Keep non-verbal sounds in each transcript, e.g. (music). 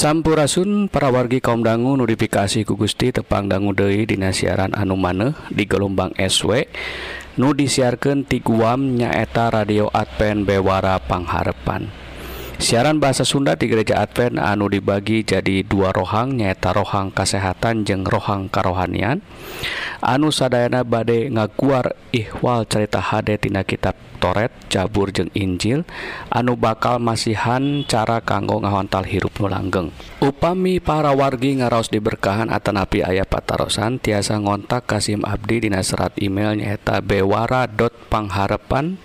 Sampurasun para wargi kaum dangu notifikasi ku Gusti tepang dangu Dei Dina siaran anu maneh di gelombang SW nu disiarkan ti guam nyaeta radio Advent Bewara Pangharepan. siaran bahasa Sunda di gereja Advent anu dibagi jadi dua rohang nyaeta rohang kesehatan jeung rohang karohanian. Anu sadayana badai ngaguar ihwal cerita hade tina kitab Toret cabur jeung Injil anu bakal masihan cara kanggo ngahontal hirup nulanggeng upami para wargi ngaraos diberkahan atanapi ayah patarosan tiasa ngontak Kasim Abdi dina serat email nyaeta bewara.pangharapan@gmail.com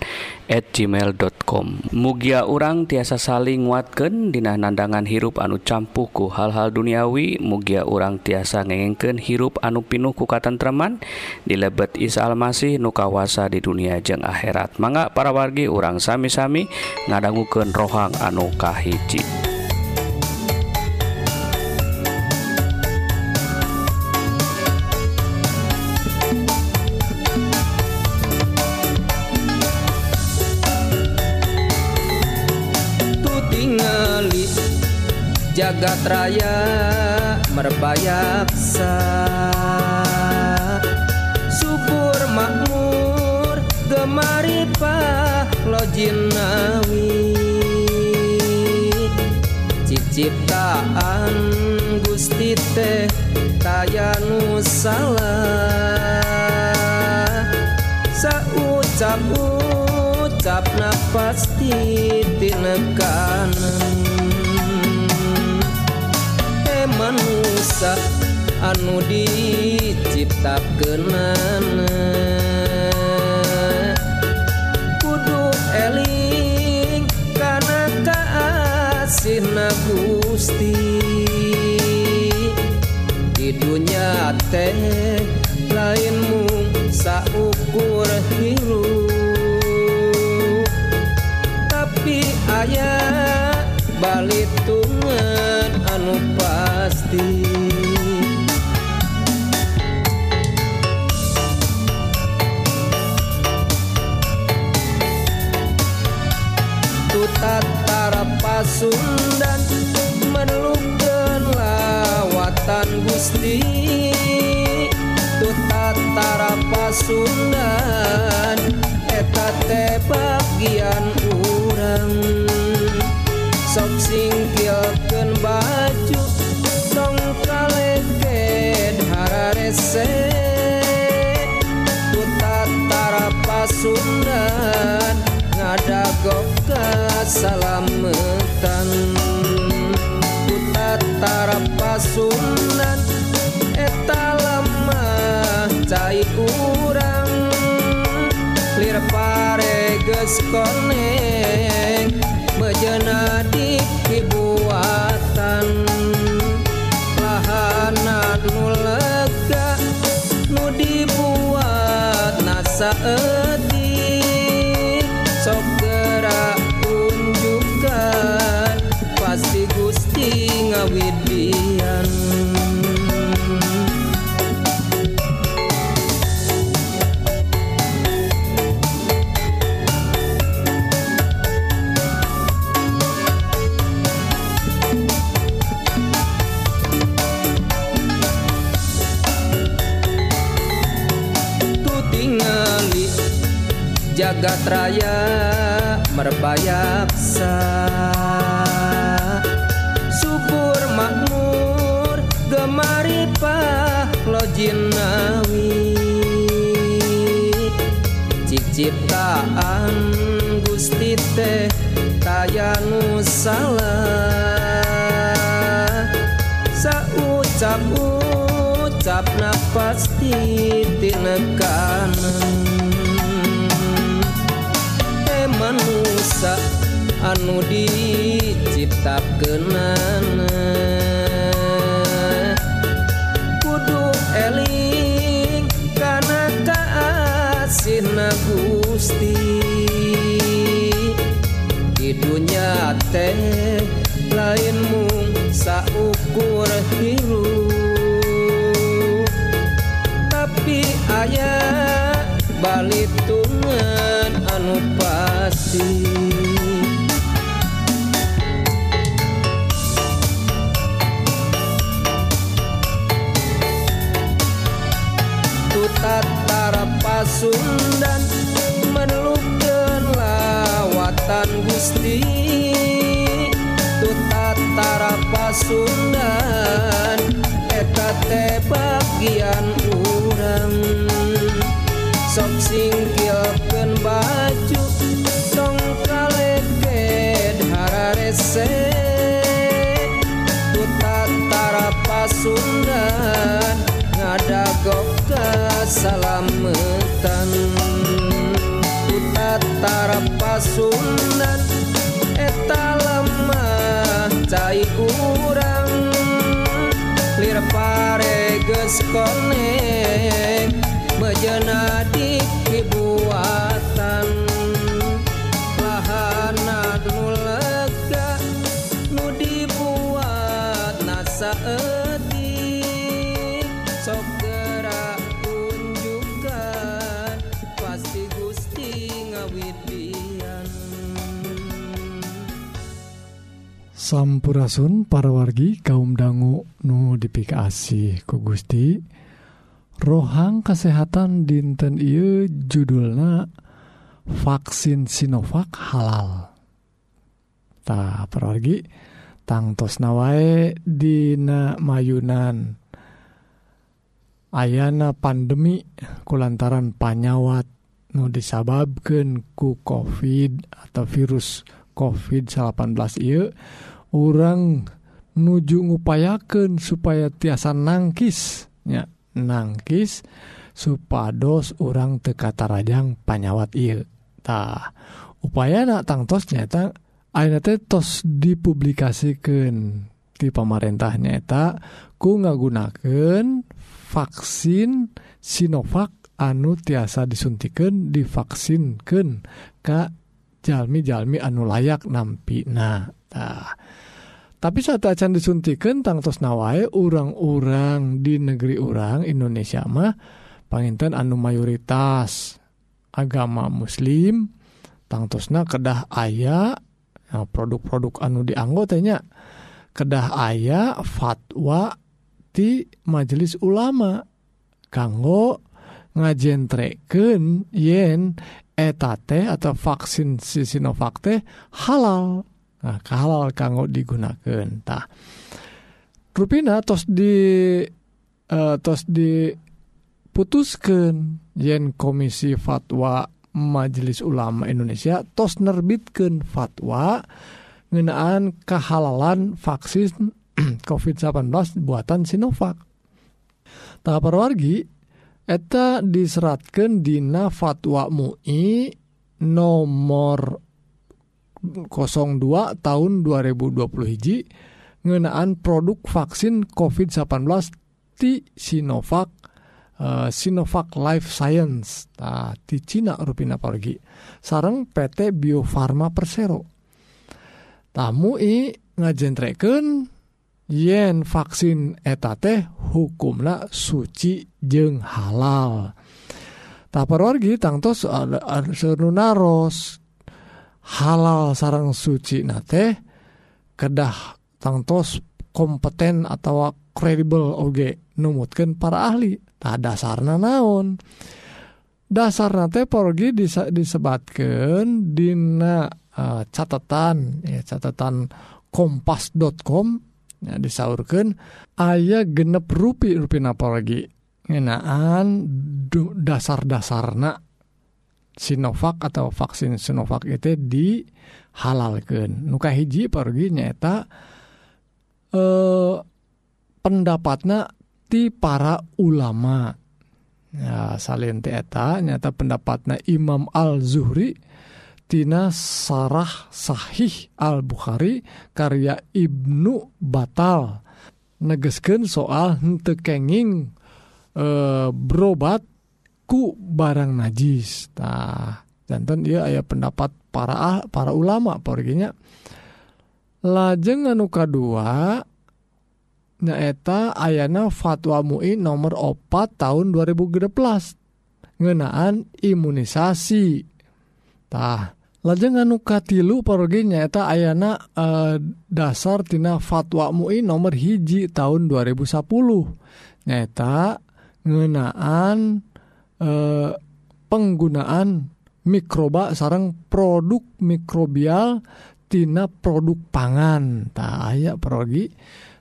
gmail.com mugia urang tiasa saling nguatkan dina nandangan hirup anu campuku hal-hal duniawi mugia urang tiasa ngengken hirup anu pinuh ku katentreman. Dilebet Isa Almasih nukawasa di dunia jeung akhirat. Mangga para wargi urang sami-sami ngadangguken rohang anu kahiji. Raya merbayaksa. Subur makmur gemaripah lojinawi ciciptaan Gusti teh tayanu salah. Saucap ucap pasti tinekanan manusia anu dicipta kenana kudu eling karena kaasihna Gusti. Di dunia teh lain saukur hirup. Tapi ayah balik tuh Tutatara Pasundan menelupkan lawatan Gusti. Tutatara Pasundan eta teh bagian urang. Sok singkilkeun bae Utatara Pasundan ngadagok ke salametan Utatara Pasundan eta lama cai urang. Lir pare geus koneng saatin sok gerak unjukkan pasti Gusti ngawid jagat raya merbayak sa. Subur makmur gemari jinawi cik ciptaan Gusti teh tayanu salah. Saucap ucap napas pasti nekanan. asa anu dicipta kenana kudu eling karena kaasina Gusti. Di dunia teh lain mung saukur. Katara Pasundan menelupkan lawatan Gusti. Tu Tatara Pasundan eta teh bagian urang. Sok singkir koneng bejenadik dibuatan. Lahanat nulega nu dibuat nasa Sampurasun parawargi kaum dangu nu dipikasi ku Gusti. Rohang kesehatan dinten I judulna vaksin Sinovac halal. Ta pergi tangtos nawae Dina mayunan. Ayana pandemi kulantaran panyawat nu disababken ku COVID atau virus COVID 18 I orang nuju ngupayaken supaya tiasa nangkis. Nya nangkis supados orang tekata Rajang panyawat iltah upaya anak tangtos nyata tos dipublikasikan di pemarintah nyata ku ngagunaken vaksin Sinovac anu tiasa disuntikan divaksinkeun Ka jalmi-jalmi anu layak nampi. Nah tah tapi saat acan disuntikan tangtos nawae urang-urang di negeri urang Indonesia mah panginten anu mayoritas agama muslim tangtosna kedah ayah produk-produk anu dianggotanya kedah ayah fatwa ti majelis ulama kanggo ngajentreken yen etate atau vaksin si Sinovac teh halal. nah, halal kanggo digunakantah ruina tos di uh, tos diputuskan yen Komisi fatwa Majelis Ulama Indonesia tos nerbitkan fatwa ngenaan kehalalan vaksin (clears throat) COVID-19 buatan Sinovac. Tahap perwargi eta diseratkan Dina fatwa MUI nomor 02 tahun 2020 hiji ngenaan produk vaksin COVID-18 di Sinovac uh, Sinovac Life Science nah, di Cina rupina pergi sarang PT Bio Farma Persero tamu i ngajentreken yen vaksin eta teh hukumna suci jeng halal tak perwargi tangtos senunaros halal sarang suci nate kedah tangtos kompeten atau kredibel oge numutkan para ahli. Tak dasarna naon? Dasar nate porgi disa disebatkan dina uh, catatan ya catatan kompas.com ya, disaurkan ayah genep rupi rupi naporgi ngenaan dasar-dasarna. Sinovac atau vaksin Sinovac itu dihalalkan. Nuka hiji pergi nyata eh, pendapatnya ti para ulama. Ya, salin eta nyata pendapatnya Imam Al Zuhri tina Sarah Sahih Al Bukhari karya Ibnu Batal. Negesken soal henteu kenging e, berobat ku barang najistah jantan dia aya pendapat para ah, para ulama perginya lajeng anuka dua nyaeta ayana fatwa MUI nomor 4 tahun 2013 ngenaan imunisasi. Tah lajeng anuka tilu pergi nyaeta ayana eh, dasar tina fatwa MUI nomor hiji tahun 2010 nyaeta ngenaan eh, penggunaan mikroba sarang produk mikrobial tina produk pangan. Tak aya perogi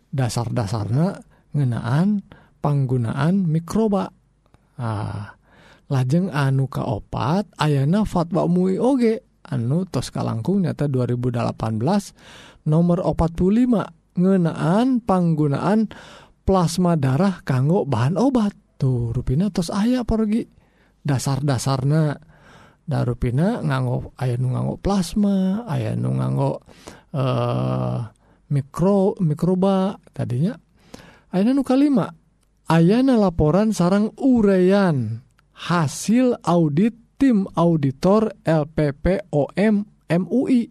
dasar-dasarnya ngenaan penggunaan mikroba. Ah, lajeng anu kaopat Ayna fatwa Mui Oge. Anu Toska langkung nyata 2018 nomor 45 ngenaan penggunaan plasma darah kanggo bahan obat. Tuh rupina tos aya pergi dasar-dasarna. Da rupina nganggo aya nu nganggo plasma aya nu nganggo eh mikro mikroba tadinya. Aina nuka 5 Ayana laporan sarang urean hasil audit tim auditor LPPOM MUI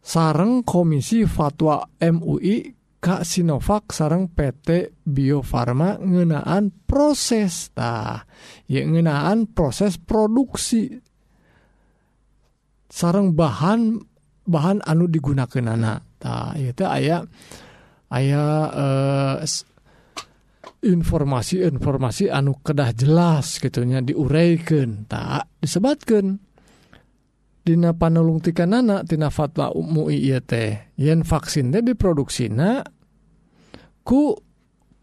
sarang komisi fatwa MUI Ka Sinovac sarang PT Biofarma ngenaan proses tah ya ngenaan proses produksi. Sarang bahan bahan anu digunakan anak tah itu ayah ayah eh, informasi-informasi anu kedah jelas gitunya diuraikan tak disebatkan Dina panelungtikan anaktina fatwa UMUIT yen vaksin teh diproduksina ku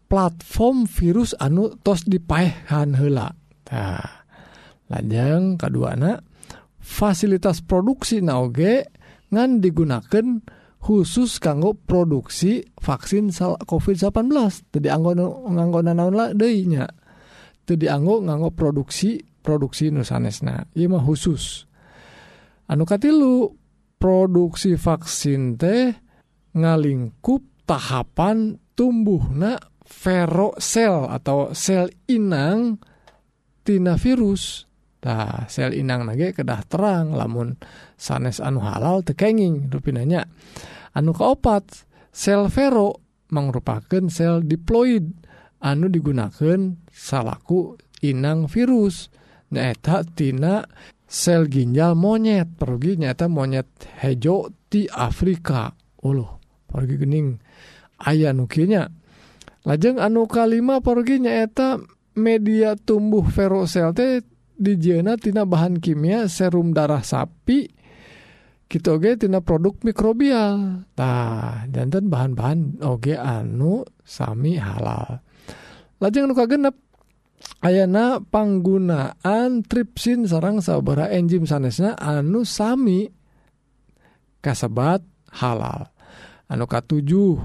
platform virus anu tos dipaehan hela nah, lajeng kedua anak fasilitas produksi naoge ngan digunakan khusus kanggo produksi vaksin sal COVID-19 tadi anggo nganggo naon lah deinya tadi anggo nganggo produksi produksi nusanesna iya mah khusus. anukatilu produksi vaksin teh ngalingkup tahapan tumbuhna verosel atau sel inang tina virus. Nah, sel inang nage kedah terang lamun sanes anu halal tekenging rupinanya. Anu kaopat sel vero merupakan sel diploid anu digunakan salaku inang virus. Nyaeta tina sel ginjal monyet pergi nyata monyet hejo di Afrika. Uluh pergi gening. Aya nukinya lajeng anu kalima pergi nyaeta media tumbuh ferosel teh dijieuna tina bahan kimia serum darah sapi kita oge tina produk mikrobial. Tah jantan bahan-bahan oge anu sami halal. Lajeng nu kagenep Ayana panggunaan tripsin sarang sabara enzim sanesna anu sami kasebat halal. Anu katujuh.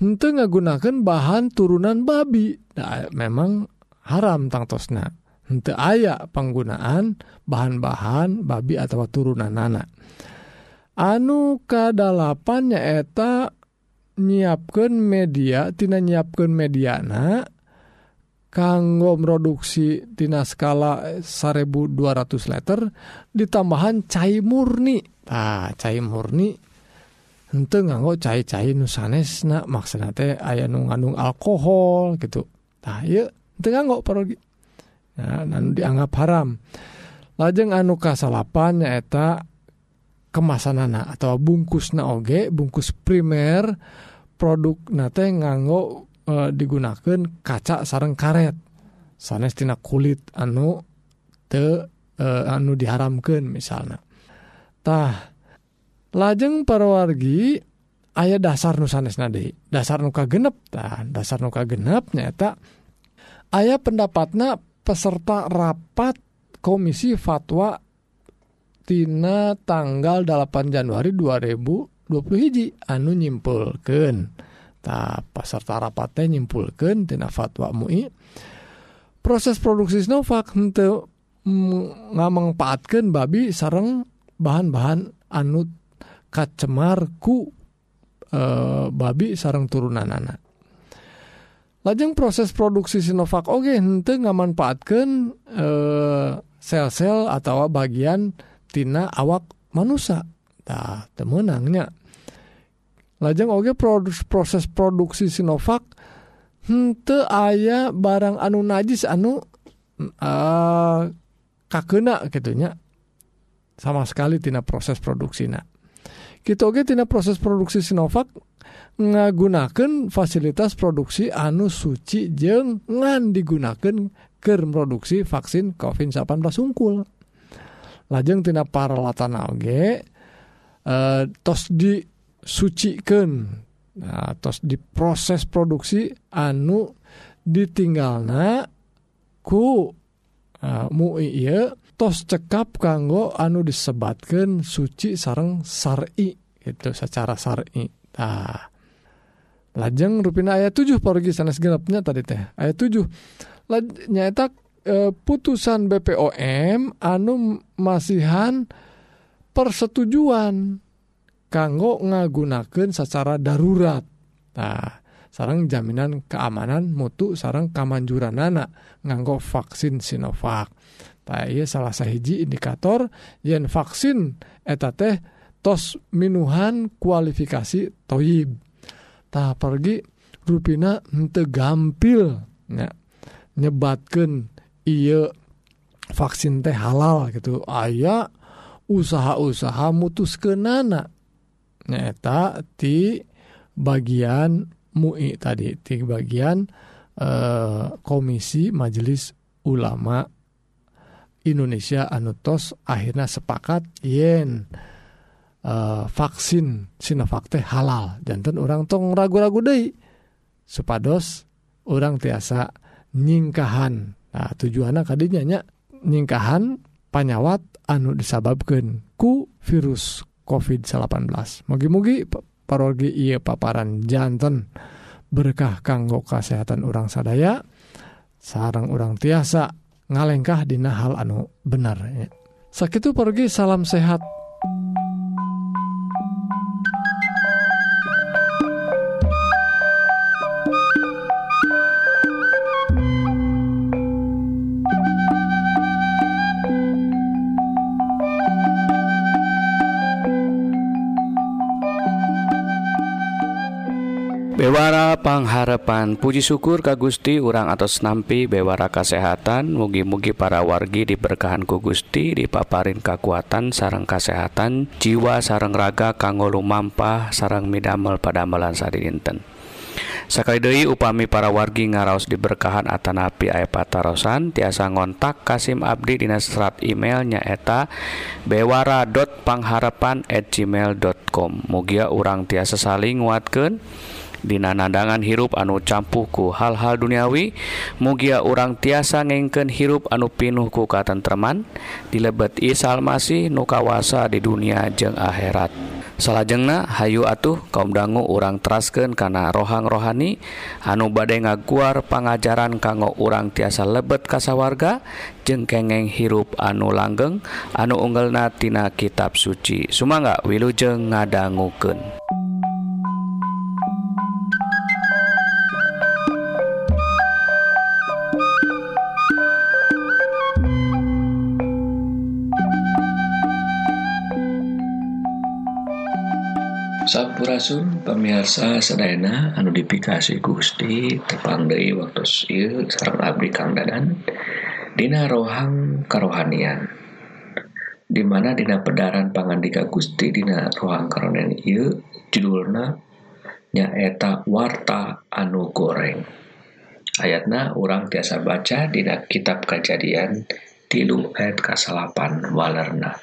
Henteu ngagunakeun bahan turunan babi. Nah, memang haram tangtosna henteu aya panggunaan bahan-bahan babi atau turunan anak anu kadalapan nyaeta nyiapkan media tina nyiapkan mediana kanggo produksi tina skala 1200 liter ditambahan cair murni. Ah cair murni. Ente nganggo cair-cair nusanes na maksudnya teh ayah nu ngandung alkohol gitu. Nah iya ente nganggo parogi. Nah anu dianggap haram. Lajeng anu kasalapan nyaeta kemasanana atau bungkus na oge bungkus primer produk nate nganggo e, digunakan kaca sarang karet. Sanestina kulit anu te e, anu diharamkan misalnyatah lajeng perwargi aya dasar nusanes nadi dasar nuka genep nah, dasar nuka genep nyata aya pendapatnya peserta rapat komisi fatwa Tina tanggal 8 Januari 2020 hiji anu nyimpulken peserta rapatnya nyimpulkan tina fatwa MUI proses produksi Sinovac henteu ngamangpaatkeun babi sareng bahan-bahan anu kacemar ku e, babi sareng turunan anak lajeng proses produksi Sinovac oge henteu ngamanfaatkeun e, sel-sel atau bagian tina awak manusia tah temenangnya lajeng oge produs proses produksi Sinovac hmm, henteu aya barang anu najis anu uh, kakena gitunya sama sekali tina proses produksina kita oke tina proses produksi Sinovac ngagunakan fasilitas produksi anu suci jeng ngan digunakan ke produksi vaksin COVID-19 sungkul. Lajeng tina paralatan oge e, tos di disucikeun nah, diproses produksi anu ditinggalna ku eh, MUI ieu tos cekap kanggo anu disebatkeun suci sareng sar'i itu secara sar'i. Tah lajeng rupina ayat 7 porgi sanes genepnya tadi teh. Ayat 7 Laj- nyaeta eh, putusan BPOM anu masihan persetujuan kanggo ngagunakan secara darurat. Nah, sarang jaminan keamanan mutu sarang kamanjuran anak nganggo vaksin Sinovac. Nah, iya salah sahiji indikator yen vaksin eta teh tos minuhan kualifikasi toyib tak pergi ruina tegampil ya, nyebatkan iya vaksin teh halal gitu. Ayaah usaha-usaha mutus ke nana nanaknyata di bagian mui tadi di bagian eh, komisi majelis ulama Indonesia anutos akhirnya sepakat yen eh, vaksin Sinofak halal. Jantan orang tong ragu-ragu De supados orang tiasa nyingkahan. Nah, tujuan tadinyanya nyingkahan panyawat anu disababkan ku virus COVID-18 mugi-mugi parorgi ia paparan jantan berkah kanggo kesehatan orang sadaya sarang orang tiasa ngalengkah dina hal anu bener ya. sakit pergi salam sehat pangharapan. Puji syukur Ka Gusti urang atas nampi bewara kesehatan mugi-mugi para wargi diberkahanku Gusti dipaparin kekuatan sarang kesehatan jiwa sarang raga kanggo lumampah sarang midamel pada melan sadinten. Sakai Dei upami para wargi ngaraos diberkahan Atanapi aya Patarosan tiasa ngontak Kasim Abdi Dina serat emailnya eta bewara.pangharapan@gmail.com mugia urang tiasa saling nguatkeun. Dina nadangan hirup anu campuhku hal-hal duniawi mugia urang tiasa ngengken hirup anu pinuhku katentreman dilebet isalmasih nukawasa di dunia jeung akhirat salahjengna Hayu atuh kaum dangu urang trasken kana rohang rohani anu badai ngaguar pengajaran kanggo urang tiasa lebet kasawarga jeng kengeng hirup anu langgeng anu unggelnatina kitab suci Sumangga wilujeng ngadangguken. Sapurasun pemirsa Serena anu dipikasi Gusti terpandai waktu il sarang Abdi Kang Dadan Dina rohang kerohanian dimana Dina pedaran pangandika Gusti Dina rohang kerohanian il judulna nyaeta warta anu goreng. Ayatna orang tiasa baca Dina kitab kejadian tilu ayat kasalapan walerna.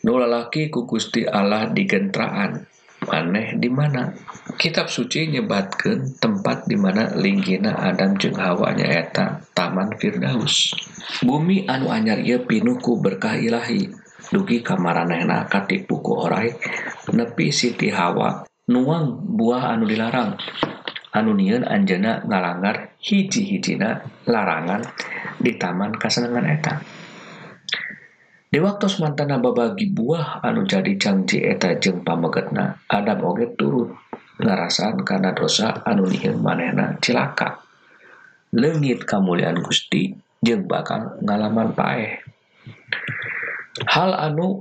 Nulalaki ku Gusti Allah digentraan. aneh di mana kitab suci nyebatkan tempat di mana linggina Adam jeung hawanya eta Taman Firdaus. Bumi anu anyar ia pinuku berkah Ilahi. Dugi kamaranehna katipuku orai nepi Siti Hawa nuang buah anu dilarang. Anunian Anjena ngalanggar hiji-hijina larangan di taman kasenangan eta. Diwaktos mantana babagi buah anu jadi canji eta jeng pamegetna Adam oge turut ngarasan karena dosa anu nihil manehna. Cilaka. Legit kemuliaan Gusti jeng bakal ngalaman pae hal anu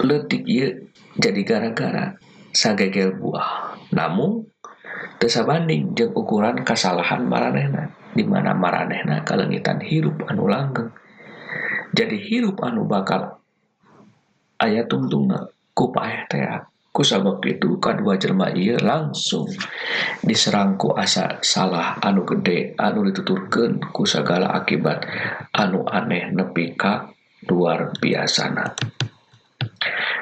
letik ye jadi gara-gara sagegel buah. Namun desa banding jeng ukuran kesalahan maranehna dimana maranehna kalengitan hirup anu langgeng. jadi hirup anu bakal ayat tungtungna ku paehtea ku sabab itu kedua jelma iya langsung diserangku asa salah anu gede anu dituturkan ku segala akibat anu aneh nepi ka luar biasana.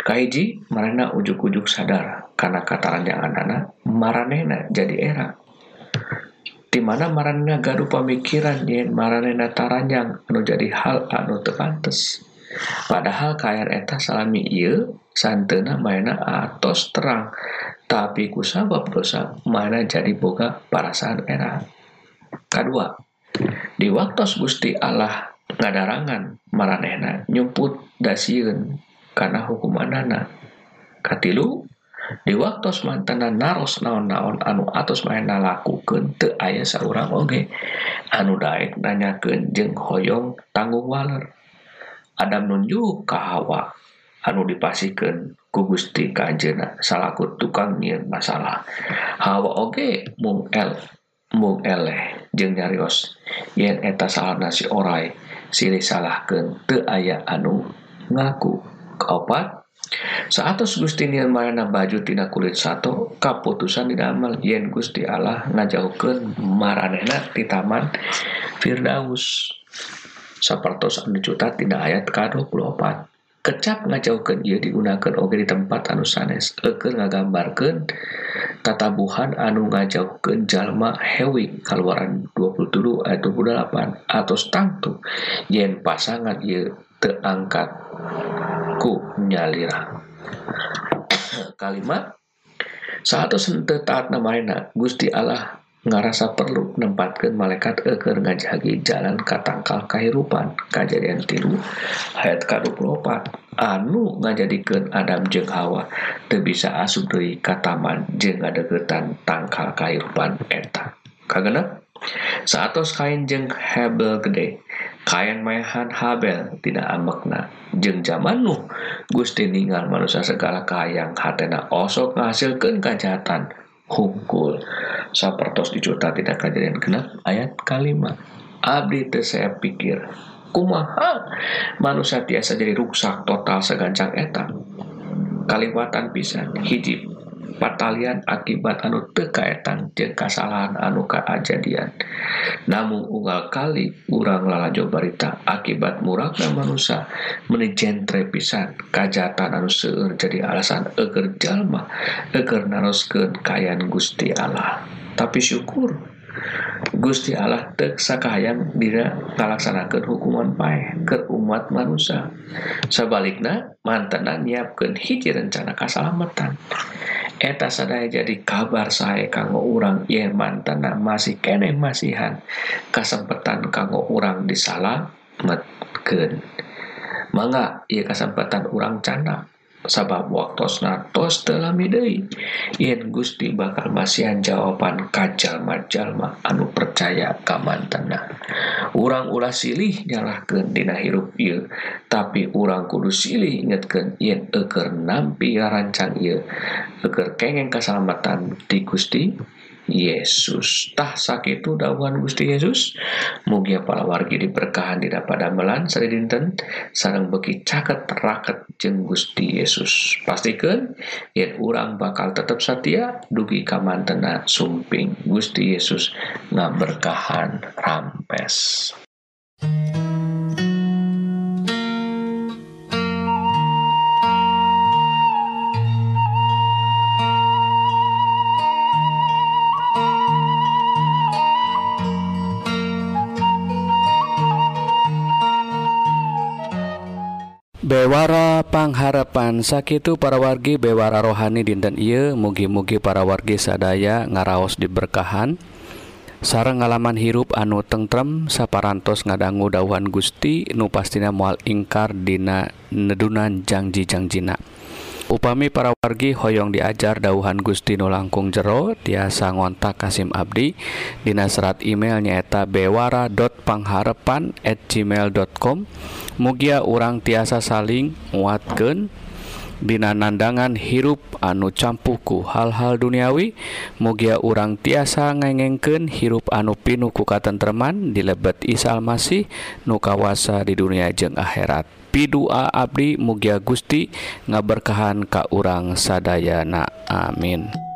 Kaiji marana ujuk-ujuk sadar karena katarannya anana maranena jadi era. di mana marana garu pamikiran yen marana taranyang anu jadi hal anu tepantes padahal KR eta salami iya santena mana atos terang. Tapi ku sabab dosa mana jadi boga perasaan era. Kedua di waktu Gusti Allah ngadarangan maranena nyumput dasiun karena hukuman anak katilu di waktu mantanna naros naon-naon anu atas main laku kente ayah seorang Oge. Anu Daek nanya kejeng Hoong tanggung waler. Adam nunjuk kawa anu dipasikan ku Gusti Kajjena salahku tukang nyin masalah. Hawa Oge mung L mung eleh jeng nyarios. Yen eta salah nasi orai silih salah kente ayah anu ngaku keopat Saatus Gusti Nil Marana baju tina kulit satu kaputusan didamel yen Gusti Allah ngajauhkeun maranehna di taman Firdaus. Sapertos anu cuta tina ayat ka-24 kecap ngajauhkeun ieu digunakan oge di tempat anu sanes. Eukeun ngagambarkeun tatabuhan anu ngajauhkeun jalma hewi kaluaran 27 ayat 28 atos tangtu yen pasangan ieu terangkat ku nyalira. Kalimat saat sente taat namanya Gusti Allah ngerasa perlu menempatkan malaikat eker ngajagi jalan katangkal kehidupan kejadian tilu ayat ke-24 anu ngajadikan Adam jeung Hawa teu bisa asup deui ka taman jeung ngadegetan tangkal kehidupan eta. Kagenep saatos kain jeung hebel gede kain mehan Habel tidak amekna jeng zaman Nuh Gusti ningal manusia segala kayang hatena. Osok ngasilkan kajatan hungkul sapertos dicuta tidak kejadian genap ayat kalimat abdi teh saya pikir kumaha? Manusia biasa jadi rusak total segancang eta. Kaliwatan pisan hijib. batalian akibat anu tekaetan je kesalahan anuka ajadian namun unggal kali urang lalajo barita akibat murahnya manusia menijentre pisan. Kajatan anu seueur jadi alasan eger jalma eger naroskeun kayan Gusti Allah. Tapi syukur Gusti Allah teksakahang dira ngalaksanakan hukuman pae ke umat manusia sebaliknya mantenan nyiapkan hiji rencana keselamatan eta sadaya jadi kabar saya kanggo urang Yeman tanah masih kene masihan kesempatan kanggo urang disalametkeun. Mangga ieu kesempatan urang canda. sabab waktosnatos telamidei? Yen Gusti bakal masihan jawaban kajjal-majallma anu percaya kaman tanah urang ulah silih nyalahkan dina hirup il tapi urang kudu silih ingetkan yen eker nampi rancang il eker kengeng keselamatan di Gusti Yesus. Tah sakitu dawuhan Gusti Yesus. Mugia para wargi diberkahan tidak pada melan sari dinten sarang beki caket raket jeung Gusti Yesus. Pastikan yen urang bakal tetap setia dugi kamantena sumping Gusti Yesus ngaberkahan rampes sakitu para wargi bewara rohani dinten Iye mugi-mugi para wargi sadaya ngaraos diberkahan. Sarang ngalaman hirup anu tentrem saparantos ngadanggu dauhan Gusti nu pastina mual ingkar dina nedunan janji-janjina upami para wargi hoyong diajar dauhan Gusti nu langkung jero tiasa ngontak Kasim Abdi. Dina serat email nyaeta bewara.pangharepan@gmail.com mugia urang tiasa saling nguatkeun. binanandangan hirup anu campuhku hal-hal duniawi mugia urang tiasa ngengengken hirup anu pinu ku katentreman di lebet Isa Almasih nu nukawasa di dunia jeng akhirat. Pidua Abdi mugia Gusti ngaberkahan ka urang sadayana. Amin.